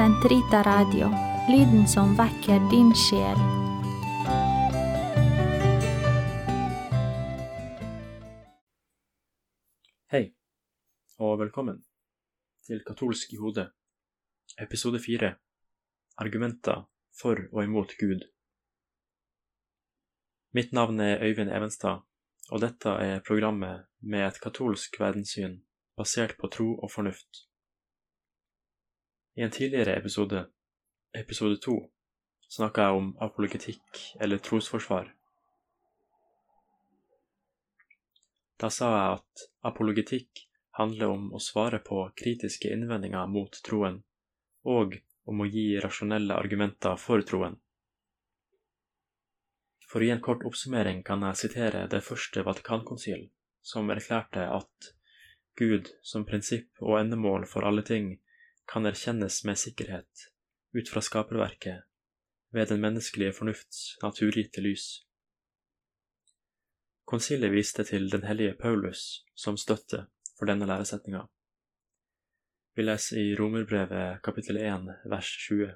Sentrita Radio, lyden som vekker din sjel. Hei, og velkommen til Katolsk i hodet, episode fire, argumenter for og imot Gud. Mitt navn er Øyvind Evenstad, og dette er programmet med et katolsk verdenssyn basert på tro og fornuft. I en tidligere episode, episode to, snakka jeg om apologetikk eller trosforsvar. Da sa jeg at apologetikk handler om å svare på kritiske innvendinger mot troen, og om å gi rasjonelle argumenter for troen. For å gi en kort oppsummering kan jeg sitere det første Vatikankonsil, som erklærte at Gud som prinsipp og endemål for alle ting kan erkjennes med sikkerhet ut fra skaperverket ved den menneskelige fornufts naturgitte lys. Konsilet viste til den hellige Paulus som støtte for denne læresetninga. Vi leser i Romerbrevet kapittel 1 vers 20.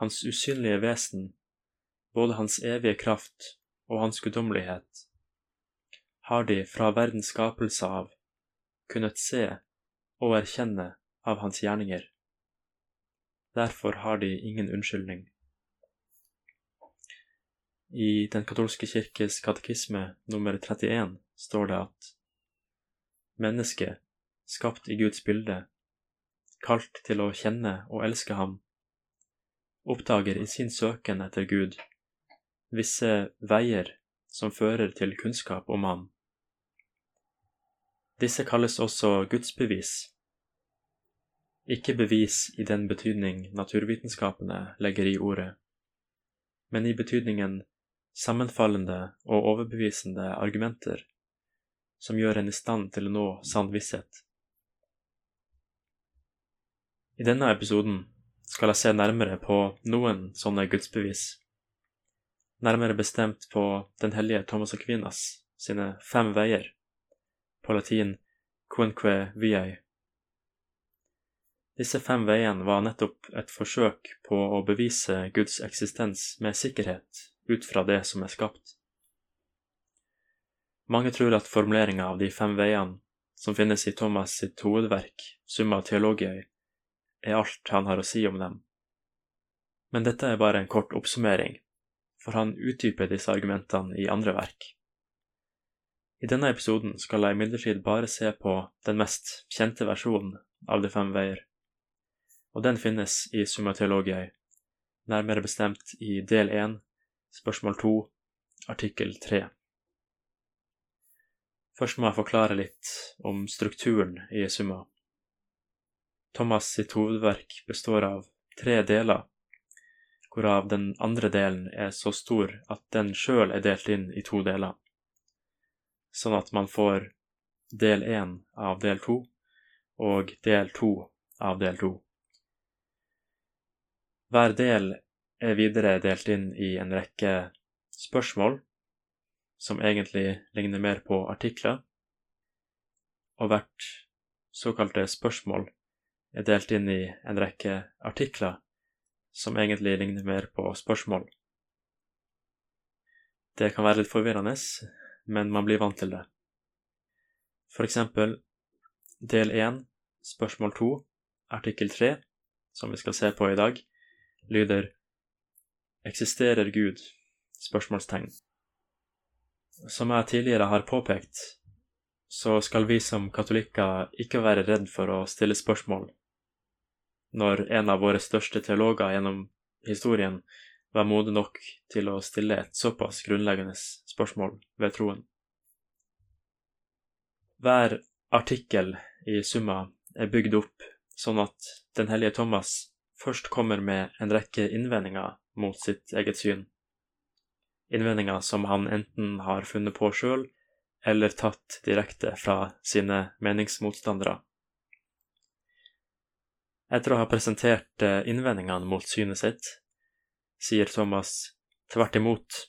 Hans usynlige vesen, både hans evige kraft og hans guddommelighet, har de fra verdens skapelse av kunnet se og erkjenne av hans gjerninger. Derfor har de ingen unnskyldning. I Den katolske kirkes katekisme nummer 31 står det at mennesket, skapt i Guds bilde, kalt til å kjenne og elske ham, oppdager i sin søken etter Gud visse veier som fører til kunnskap om ham. Disse kalles også gudsbevis, ikke bevis i den betydning naturvitenskapene legger i ordet, men i betydningen sammenfallende og overbevisende argumenter som gjør en i stand til å nå sann visshet. I denne episoden skal jeg se nærmere på noen sånne gudsbevis, nærmere bestemt på Den hellige Thomas Aquinas sine fem veier, på latin quinque viae. Disse fem veiene var nettopp et forsøk på å bevise Guds eksistens med sikkerhet ut fra det som er skapt. Mange tror at formuleringa av de fem veiene som finnes i Thomas sitt hovedverk, Summa Theologiae, er alt han har å si om dem. Men dette er bare en kort oppsummering, for han utdyper disse argumentene i andre verk. I denne episoden skal jeg imidlertid bare se på den mest kjente versjonen av de fem veier, og den finnes i Summa Theologiae, nærmere bestemt i del 1, Spørsmål 2, artikkel 3. Først må jeg forklare litt om strukturen i summa. Thomas sitt hovedverk består av tre deler, hvorav den andre delen er så stor at den sjøl er delt inn i to deler, sånn at man får del én av del to og del to av del to. Hver del er videre delt inn i en rekke spørsmål, som egentlig ligner mer på artikler, og hvert såkalte spørsmål er delt inn i en rekke artikler som egentlig ligner mer på spørsmål. Det kan være litt forvirrende, men man blir vant til det. For eksempel del 1, spørsmål 2, artikkel 3, som vi skal se på i dag, lyder Eksisterer Gud? Spørsmålstegn. Som jeg tidligere har påpekt, så skal vi som katolikker ikke være redd for å stille spørsmål. Når en av våre største teologer gjennom historien var modig nok til å stille et såpass grunnleggende spørsmål ved troen. Hver artikkel i Summa er bygd opp sånn at Den hellige Thomas først kommer med en rekke innvendinger mot sitt eget syn. Innvendinger som han enten har funnet på sjøl, eller tatt direkte fra sine meningsmotstandere. Etter å ha presentert eh, innvendingene mot synet sitt, sier Thomas tvert imot,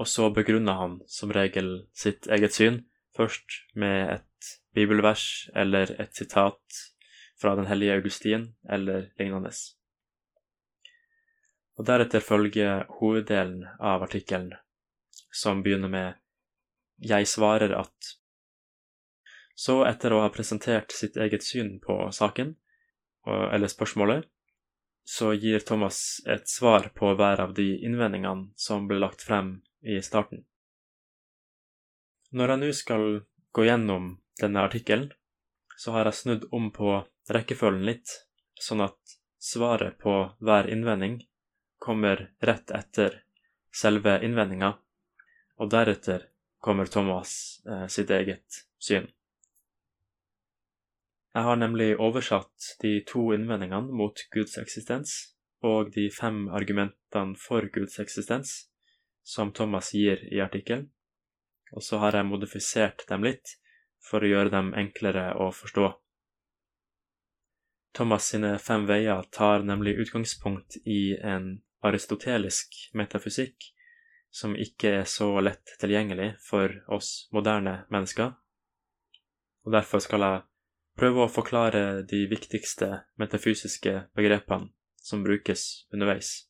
og så begrunner han som regel sitt eget syn, først med et bibelvers eller et sitat fra den hellige Augustin eller lignende. Og deretter følger hoveddelen av artikkelen, som begynner med 'Jeg svarer at'. Så, etter å ha presentert sitt eget syn på saken, eller spørsmålet, så gir Thomas et svar på hver av de innvendingene som ble lagt frem i starten. Når jeg nå skal gå gjennom denne artikkelen, så har jeg snudd om på rekkefølgen litt, sånn at svaret på hver innvending kommer rett etter selve innvendinga, og deretter kommer Thomas eh, sitt eget syn. Jeg har nemlig oversatt de to innvendingene mot Guds eksistens og de fem argumentene for Guds eksistens som Thomas gir i artikkelen, og så har jeg modifisert dem litt for å gjøre dem enklere å forstå. Thomas sine fem veier tar nemlig utgangspunkt i en aristotelisk metafysikk som ikke er så lett tilgjengelig for oss moderne mennesker, og derfor skal jeg prøve å forklare de viktigste metafysiske begrepene som brukes underveis.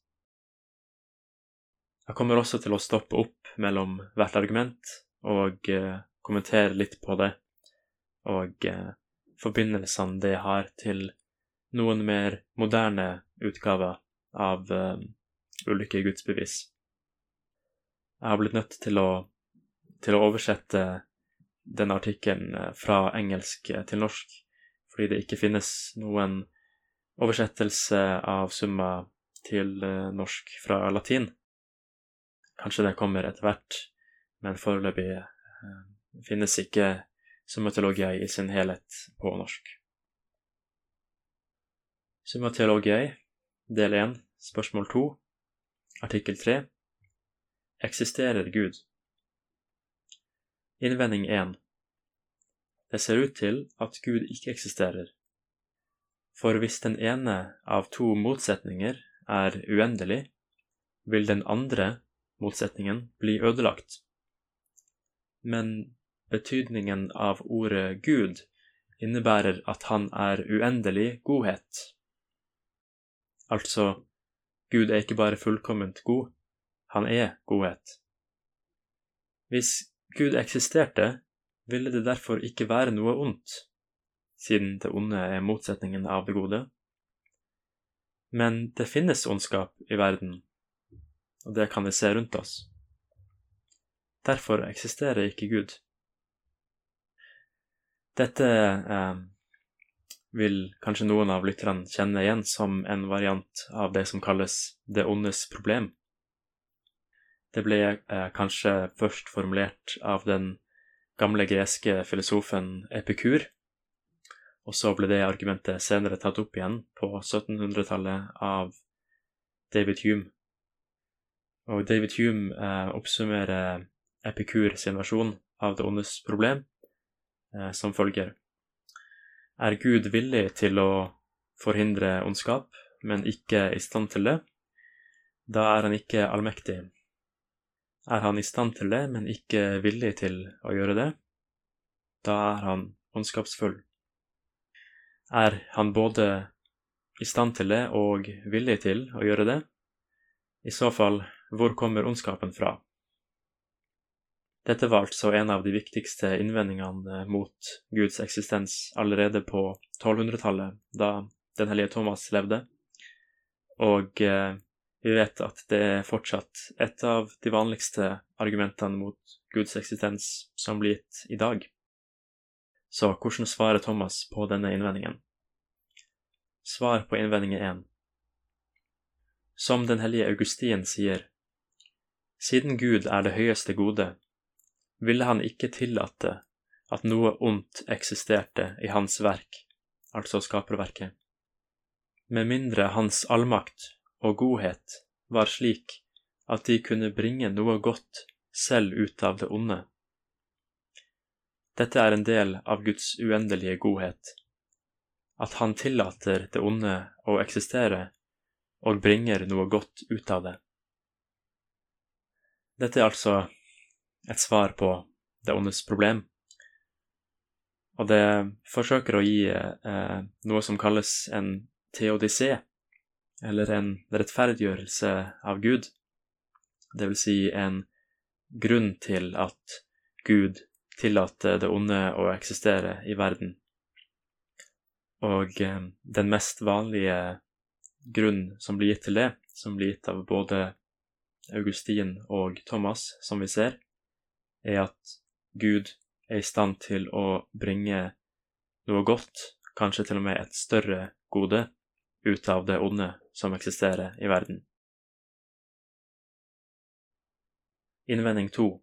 Jeg kommer også til å stoppe opp mellom hvert argument og eh, kommentere litt på det, og eh, forbindelsene det har til noen mer moderne utgaver av eh, ulike gudsbevis. Jeg har blitt nødt til å, til å oversette denne artikkelen eh, fra engelsk til norsk, fordi det ikke finnes noen oversettelse av summa til uh, norsk fra latin. Kanskje det kommer etter hvert, men foreløpig finnes ikke summatologia i sin helhet på norsk. Summa Theologiae, del 1, spørsmål 2, artikkel 3 Eksisterer Gud? Innvending 1 Det ser ut til at Gud ikke eksisterer. For hvis den ene av to motsetninger er uendelig, vil den andre motsetningen bli ødelagt. Men betydningen av ordet Gud innebærer at han er uendelig godhet. Altså, Gud er ikke bare fullkomment god, han er godhet. Hvis Gud eksisterte, ville det derfor ikke være noe ondt, siden det onde er motsetningen av det gode. Men det finnes ondskap i verden, og det kan vi se rundt oss. Derfor eksisterer ikke Gud. Dette eh, vil kanskje noen av lytterne kjenne igjen som en variant av det som kalles det ondes problem. Det ble eh, kanskje først formulert av den gamle greske filosofen Epikur, og så ble det argumentet senere tatt opp igjen på 1700-tallet av David Hume. Og David Hume eh, oppsummerer Epikur sin versjon av det ondes problem som følger. Er Gud villig til å forhindre ondskap, men ikke i stand til det? Da er han ikke allmektig. Er han i stand til det, men ikke villig til å gjøre det? Da er han ondskapsfull. Er han både i stand til det og villig til å gjøre det? I så fall, hvor kommer ondskapen fra? Dette var altså en av de viktigste innvendingene mot Guds eksistens allerede på 1200-tallet, da den hellige Thomas levde, og eh, vi vet at det er fortsatt et av de vanligste argumentene mot Guds eksistens som blir gitt i dag. Så hvordan svarer Thomas på denne innvendingen? Svar på innvending 1. Som den hellige Augustin sier, siden Gud er det høyeste gode, ville han ikke tillate at noe ondt eksisterte i hans verk, altså skaperverket, med mindre hans allmakt og godhet var slik at de kunne bringe noe godt selv ut av det onde. Dette er en del av Guds uendelige godhet, at han tillater det onde å eksistere og bringer noe godt ut av det. Dette er altså et svar på det ondes problem. Og det forsøker å gi eh, noe som kalles en teodicé, eller en rettferdiggjørelse av Gud. Det vil si en grunn til at Gud tillater det onde å eksistere i verden. Og eh, den mest vanlige grunn som blir gitt til det, som blir gitt av både Augustin og Thomas, som vi ser, er at Gud er i stand til å bringe noe godt, kanskje til og med et større gode, ut av det onde som eksisterer i verden. Innvending to.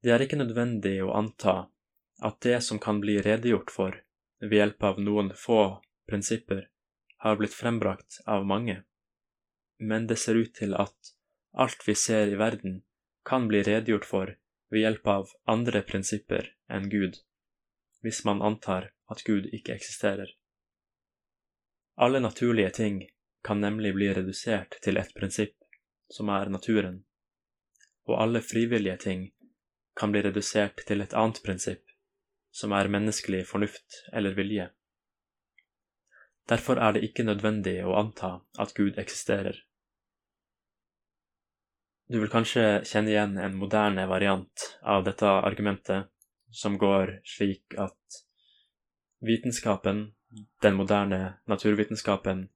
Det er ikke nødvendig å anta at det som kan bli redegjort for ved hjelp av noen få prinsipper, har blitt frembrakt av mange, men det ser ut til at alt vi ser i verden, kan bli redegjort for ved hjelp av andre prinsipper enn Gud, hvis man antar at Gud ikke eksisterer. Alle naturlige ting kan nemlig bli redusert til ett prinsipp, som er naturen, og alle frivillige ting kan bli redusert til et annet prinsipp, som er menneskelig fornuft eller vilje. Derfor er det ikke nødvendig å anta at Gud eksisterer. Du vil kanskje kjenne igjen en moderne variant av dette argumentet, som går slik at vitenskapen, den moderne naturvitenskapen,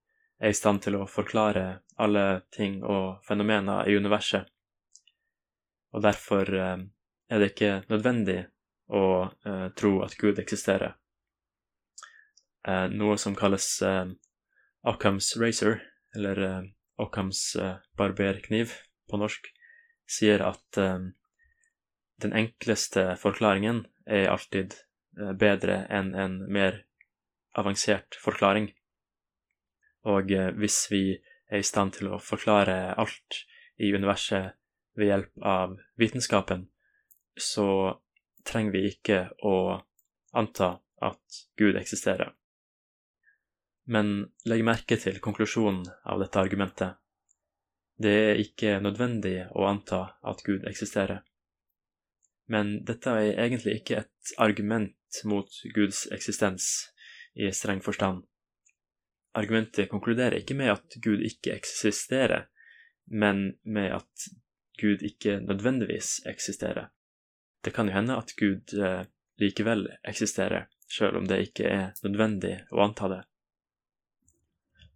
er i stand til å forklare alle ting og fenomener i universet, og derfor eh, er det ikke nødvendig å eh, tro at Gud eksisterer. Eh, noe som kalles Occams razor, eller eh, barberkniv på norsk, sier at eh, den enkleste forklaringen er alltid eh, bedre enn en mer avansert forklaring. Og eh, hvis vi er i stand til å forklare alt i universet ved hjelp av vitenskapen, så trenger vi ikke å anta at Gud eksisterer. Men legg merke til konklusjonen av dette argumentet. Det er ikke nødvendig å anta at Gud eksisterer. Men dette er egentlig ikke et argument mot Guds eksistens i streng forstand. Argumentet konkluderer ikke med at Gud ikke eksisterer, men med at Gud ikke nødvendigvis eksisterer. Det kan jo hende at Gud eh, likevel eksisterer, sjøl om det ikke er nødvendig å anta det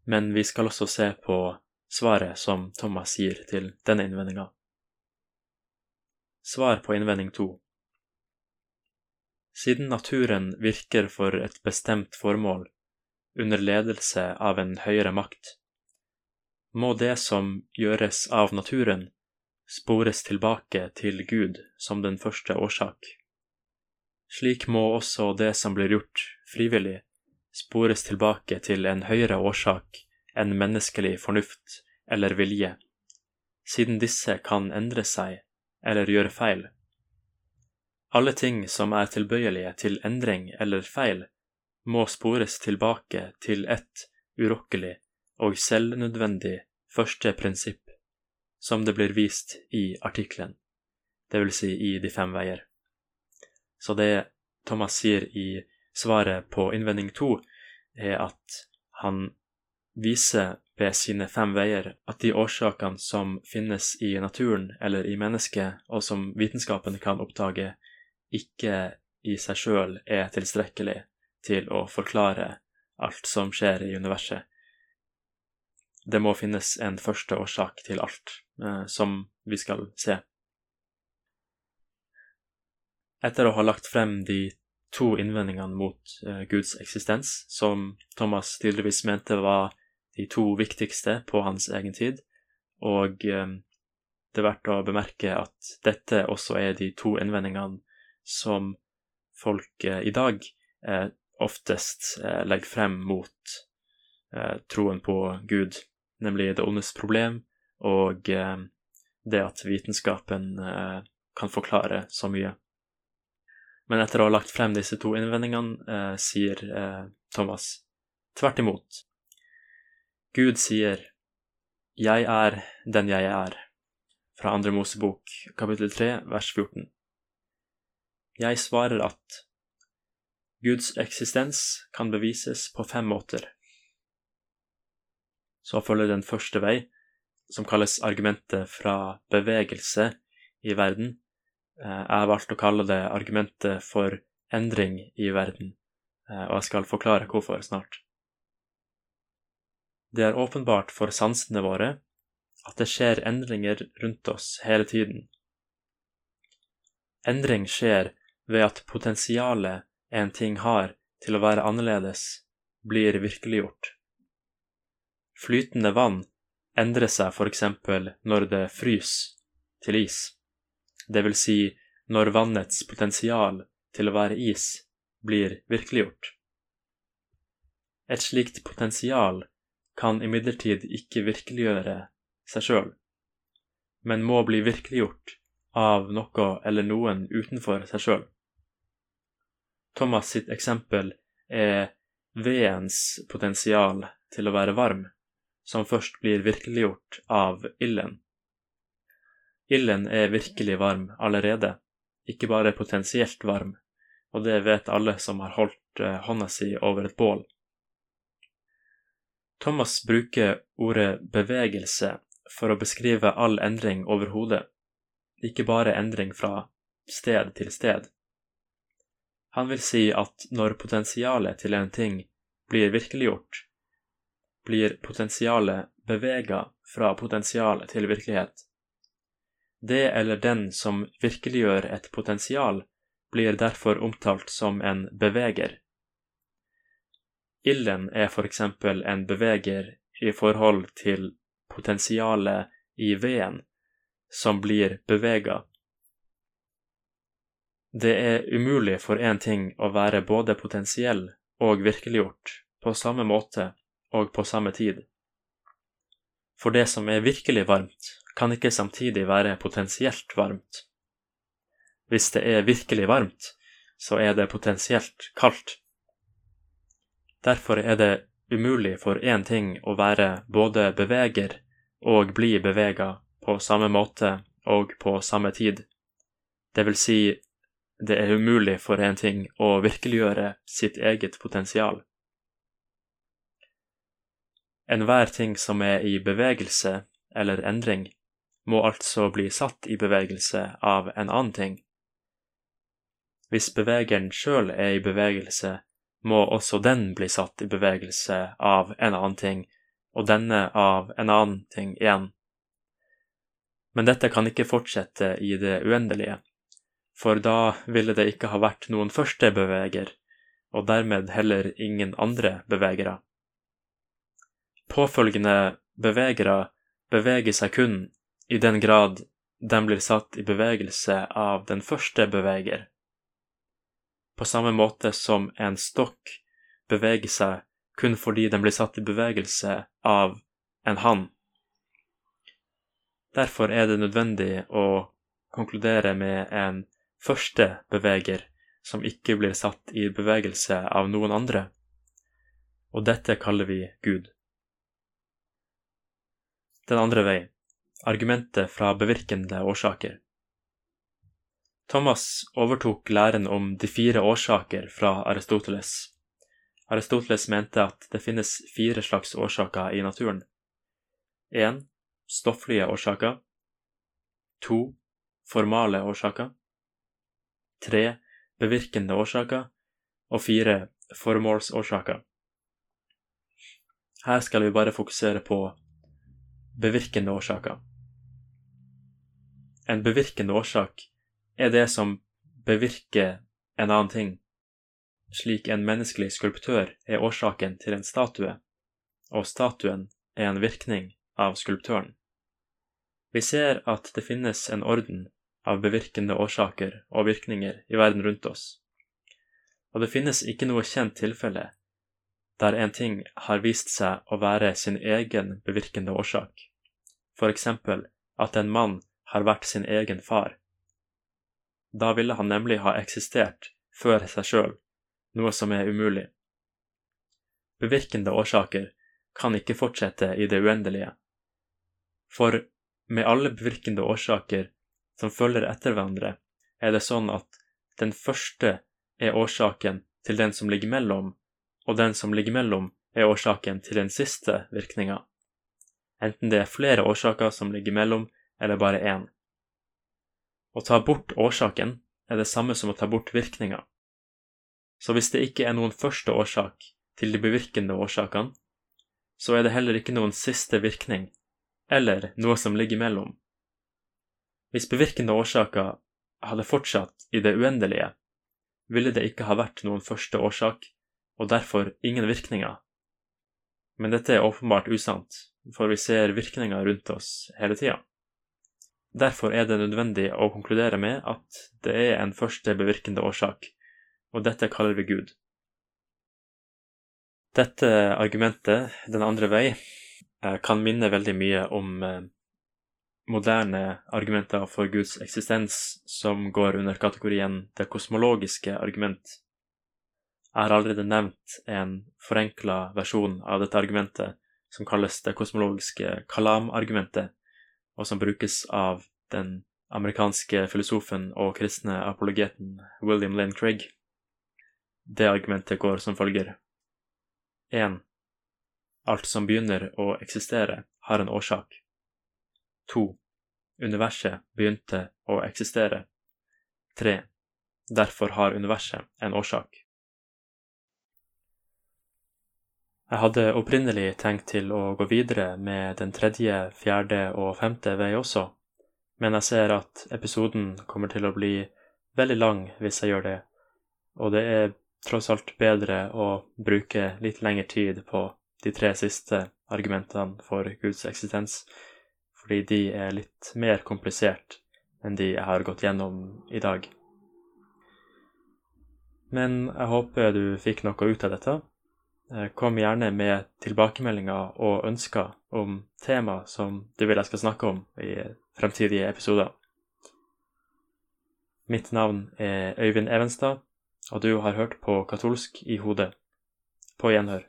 men vi skal også se på svaret som Thomas gir til denne innvendinga. Svar på innvending to. Siden naturen virker for et bestemt formål, under ledelse av en høyere makt, må det som gjøres av naturen, spores tilbake til Gud som den første årsak. Slik må også det som blir gjort frivillig, spores tilbake til en høyere årsak enn menneskelig fornuft eller vilje, siden disse kan endre seg eller gjøre feil. Alle ting som er tilbøyelige til endring eller feil, må spores tilbake til ett urokkelig og selvnødvendig første prinsipp, som det blir vist i artikkelen, vil si i De fem veier. Så det Thomas sier i svaret på innvending to, er at han viser ved sine fem veier at de årsakene som finnes i naturen eller i mennesket, og som vitenskapen kan oppdage, ikke i seg sjøl er tilstrekkelig til å forklare alt som skjer i universet. Det må finnes en første årsak til alt, eh, som vi skal se. Etter å ha lagt frem de to innvendingene mot eh, Guds eksistens, som Thomas tydeligvis mente var de to viktigste på hans egen tid, og eh, det er verdt å bemerke at dette også er de to innvendingene som folk eh, i dag eh, oftest legger frem mot troen på Gud, nemlig det ondes problem og det at vitenskapen kan forklare så mye. Men etter å ha lagt frem disse to innvendingene, sier Thomas tvert imot Gud sier, Jeg er den jeg er, fra Andre Mosebok, kapittel 3, vers 14. Jeg svarer at Guds eksistens kan bevises på fem måter. Så følger den første vei, som kalles argumentet fra bevegelse i verden. Eh, jeg har valgt å kalle det argumentet for endring i verden, eh, og jeg skal forklare hvorfor snart. Det er åpenbart for sansene våre at det skjer endringer rundt oss hele tiden. Endring skjer ved at potensialet en ting har til å være annerledes, blir virkeliggjort. Flytende vann endrer seg eksempel når det fryser til is, det vil si når vannets potensial til å være is blir virkeliggjort. Et slikt potensial kan imidlertid ikke virkeliggjøre seg sjøl, men må bli virkeliggjort av noe eller noen utenfor seg sjøl. Thomas sitt eksempel er vedens potensial til å være varm, som først blir virkeliggjort av ilden. Ilden er virkelig varm allerede, ikke bare potensielt varm, og det vet alle som har holdt eh, hånda si over et bål. Thomas bruker ordet bevegelse for å beskrive all endring overhodet, ikke bare endring fra sted til sted. Han vil si at når potensialet til en ting blir virkeliggjort, blir potensialet bevega fra potensialet til virkelighet. Det eller den som virkeliggjør et potensial, blir derfor omtalt som en beveger. Ilden er eksempel en beveger i forhold til potensialet i veden, som blir bevega. Det er umulig for én ting å være både potensiell og virkeliggjort på samme måte og på samme tid. For det som er virkelig varmt, kan ikke samtidig være potensielt varmt. Hvis det er virkelig varmt, så er det potensielt kaldt. Derfor er det umulig for én ting å være både beveger og bli bevega på samme måte og på samme tid. Det vil si, det er umulig for en ting å virkeliggjøre sitt eget potensial. Enhver ting som er i bevegelse eller endring, må altså bli satt i bevegelse av en annen ting. Hvis bevegeren sjøl er i bevegelse, må også den bli satt i bevegelse av en annen ting, og denne av en annen ting igjen. Men dette kan ikke fortsette i det uendelige, for da ville det ikke ha vært noen første beveger, og dermed heller ingen andre bevegere. Påfølgende bevegere beveger seg kun i den grad de blir satt i bevegelse av den første beveger. På samme måte som en stokk beveger seg kun fordi den blir satt i bevegelse av en hann. Derfor er det nødvendig å konkludere med en første beveger som ikke blir satt i bevegelse av noen andre, og dette kaller vi Gud. Den andre vei argumentet fra bevirkende årsaker. Thomas overtok læren om de fire årsaker fra Aristoteles. Aristoteles mente at det finnes fire slags årsaker i naturen. 1 stofflige årsaker. To formale årsaker. Tre bevirkende årsaker. Og fire formålsårsaker. Her skal vi bare fokusere på bevirkende årsaker. En bevirkende årsak er det som bevirker en annen ting, slik en menneskelig skulptør er årsaken til en statue, og statuen er en virkning av skulptøren. Vi ser at det finnes en orden av bevirkende årsaker og virkninger i verden rundt oss, og det finnes ikke noe kjent tilfelle der en ting har vist seg å være sin egen bevirkende årsak, for eksempel at en mann har vært sin egen far. Da ville han nemlig ha eksistert før seg sjøl, noe som er umulig. Bevirkende årsaker kan ikke fortsette i det uendelige, for med alle bevirkende årsaker som følger etter hverandre, er det sånn at den første er årsaken til den som ligger mellom, og den som ligger mellom er årsaken til den siste virkninga, enten det er flere årsaker som ligger mellom, eller bare én. Å ta bort årsaken er det samme som å ta bort virkninga. Så hvis det ikke er noen første årsak til de bevirkende årsakene, så er det heller ikke noen siste virkning, eller noe som ligger mellom. Hvis bevirkende årsaker hadde fortsatt i det uendelige, ville det ikke ha vært noen første årsak, og derfor ingen virkninger. Men dette er åpenbart usant, for vi ser virkninger rundt oss hele tida. Derfor er det nødvendig å konkludere med at det er en første bevirkende årsak, og dette kaller vi Gud. Dette argumentet, den andre vei, eh, kan minne veldig mye om eh, moderne argumenter for Guds eksistens som går under kategorien det kosmologiske argument. Jeg har allerede nevnt en forenkla versjon av dette argumentet som kalles det kosmologiske kalam-argumentet, og som brukes av den amerikanske filosofen og kristne apologeten William Lane Craig. Det argumentet går som følger. 1. Alt som begynner å eksistere, har en årsak. 2. Universet begynte å eksistere. 3. Derfor har universet en årsak. Jeg hadde opprinnelig tenkt til å gå videre med den tredje, fjerde og femte vei også, men jeg ser at episoden kommer til å bli veldig lang hvis jeg gjør det, og det er tross alt bedre å bruke litt lengre tid på de tre siste argumentene for Guds eksistens, fordi de er litt mer komplisert enn de jeg har gått gjennom i dag. Men jeg håper du fikk noe ut av dette. Eh, kom gjerne med tilbakemeldinger og ønsker om tema som du vil jeg skal snakke om i fremtidige episoder. Mitt navn er Øyvind Evenstad, og du har hørt på Katolsk i hodet. På gjenhør.